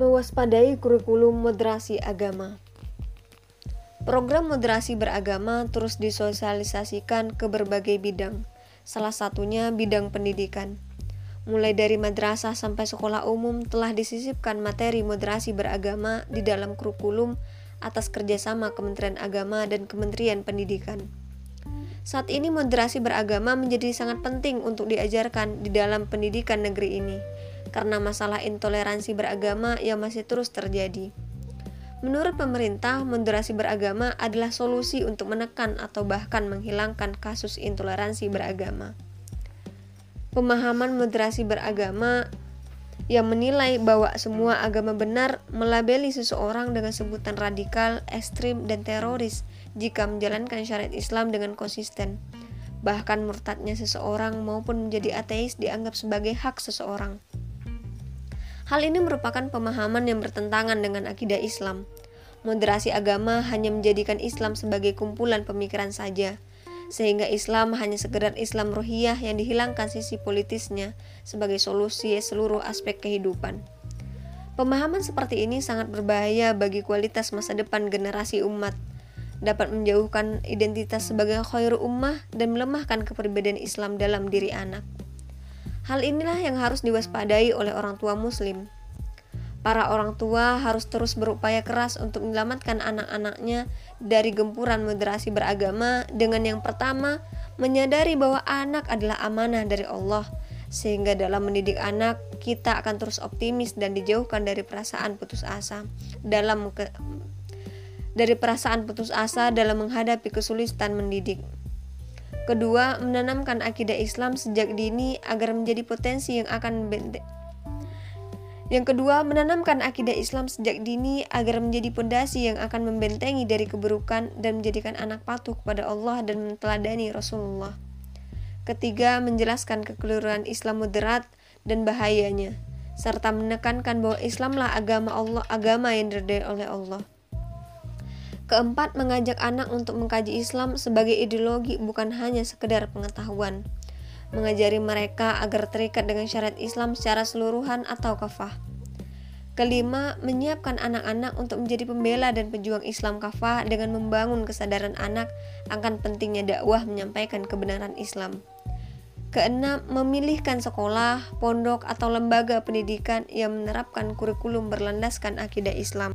Mewaspadai kurikulum moderasi agama. Program moderasi beragama terus disosialisasikan ke berbagai bidang, salah satunya bidang pendidikan. Mulai dari madrasah sampai sekolah umum telah disisipkan materi moderasi beragama di dalam kurikulum atas kerjasama Kementerian Agama dan Kementerian Pendidikan. Saat ini moderasi beragama menjadi sangat penting untuk diajarkan di dalam pendidikan negeri ini karena masalah intoleransi beragama yang masih terus terjadi. Menurut pemerintah, moderasi beragama adalah solusi untuk menekan atau bahkan menghilangkan kasus intoleransi beragama. Pemahaman moderasi beragama yang menilai bahwa semua agama benar melabeli seseorang dengan sebutan radikal, ekstrim, dan teroris jika menjalankan syariat Islam dengan konsisten. Bahkan murtadnya seseorang maupun menjadi ateis dianggap sebagai hak seseorang. Hal ini merupakan pemahaman yang bertentangan dengan akidah Islam. Moderasi agama hanya menjadikan Islam sebagai kumpulan pemikiran saja, sehingga Islam hanya sekedar Islam rohiyah yang dihilangkan sisi politisnya sebagai solusi seluruh aspek kehidupan. Pemahaman seperti ini sangat berbahaya bagi kualitas masa depan generasi umat dapat menjauhkan identitas sebagai khairu ummah dan melemahkan kepribadian Islam dalam diri anak. Hal inilah yang harus diwaspadai oleh orang tua muslim. Para orang tua harus terus berupaya keras untuk menyelamatkan anak-anaknya dari gempuran moderasi beragama dengan yang pertama menyadari bahwa anak adalah amanah dari Allah sehingga dalam mendidik anak kita akan terus optimis dan dijauhkan dari perasaan putus asa dalam ke, dari perasaan putus asa dalam menghadapi kesulitan mendidik. Kedua, menanamkan akidah Islam sejak dini agar menjadi potensi yang akan yang kedua, menanamkan akidah Islam sejak dini agar menjadi pondasi yang akan membentengi dari keburukan dan menjadikan anak patuh kepada Allah dan menteladani Rasulullah. Ketiga, menjelaskan kekeliruan Islam moderat dan bahayanya, serta menekankan bahwa Islamlah agama Allah, agama yang diridhai oleh Allah. Keempat, mengajak anak untuk mengkaji Islam sebagai ideologi bukan hanya sekedar pengetahuan. Mengajari mereka agar terikat dengan syariat Islam secara seluruhan atau kafah. Kelima, menyiapkan anak-anak untuk menjadi pembela dan pejuang Islam kafah dengan membangun kesadaran anak akan pentingnya dakwah menyampaikan kebenaran Islam. Keenam, memilihkan sekolah, pondok, atau lembaga pendidikan yang menerapkan kurikulum berlandaskan akidah Islam.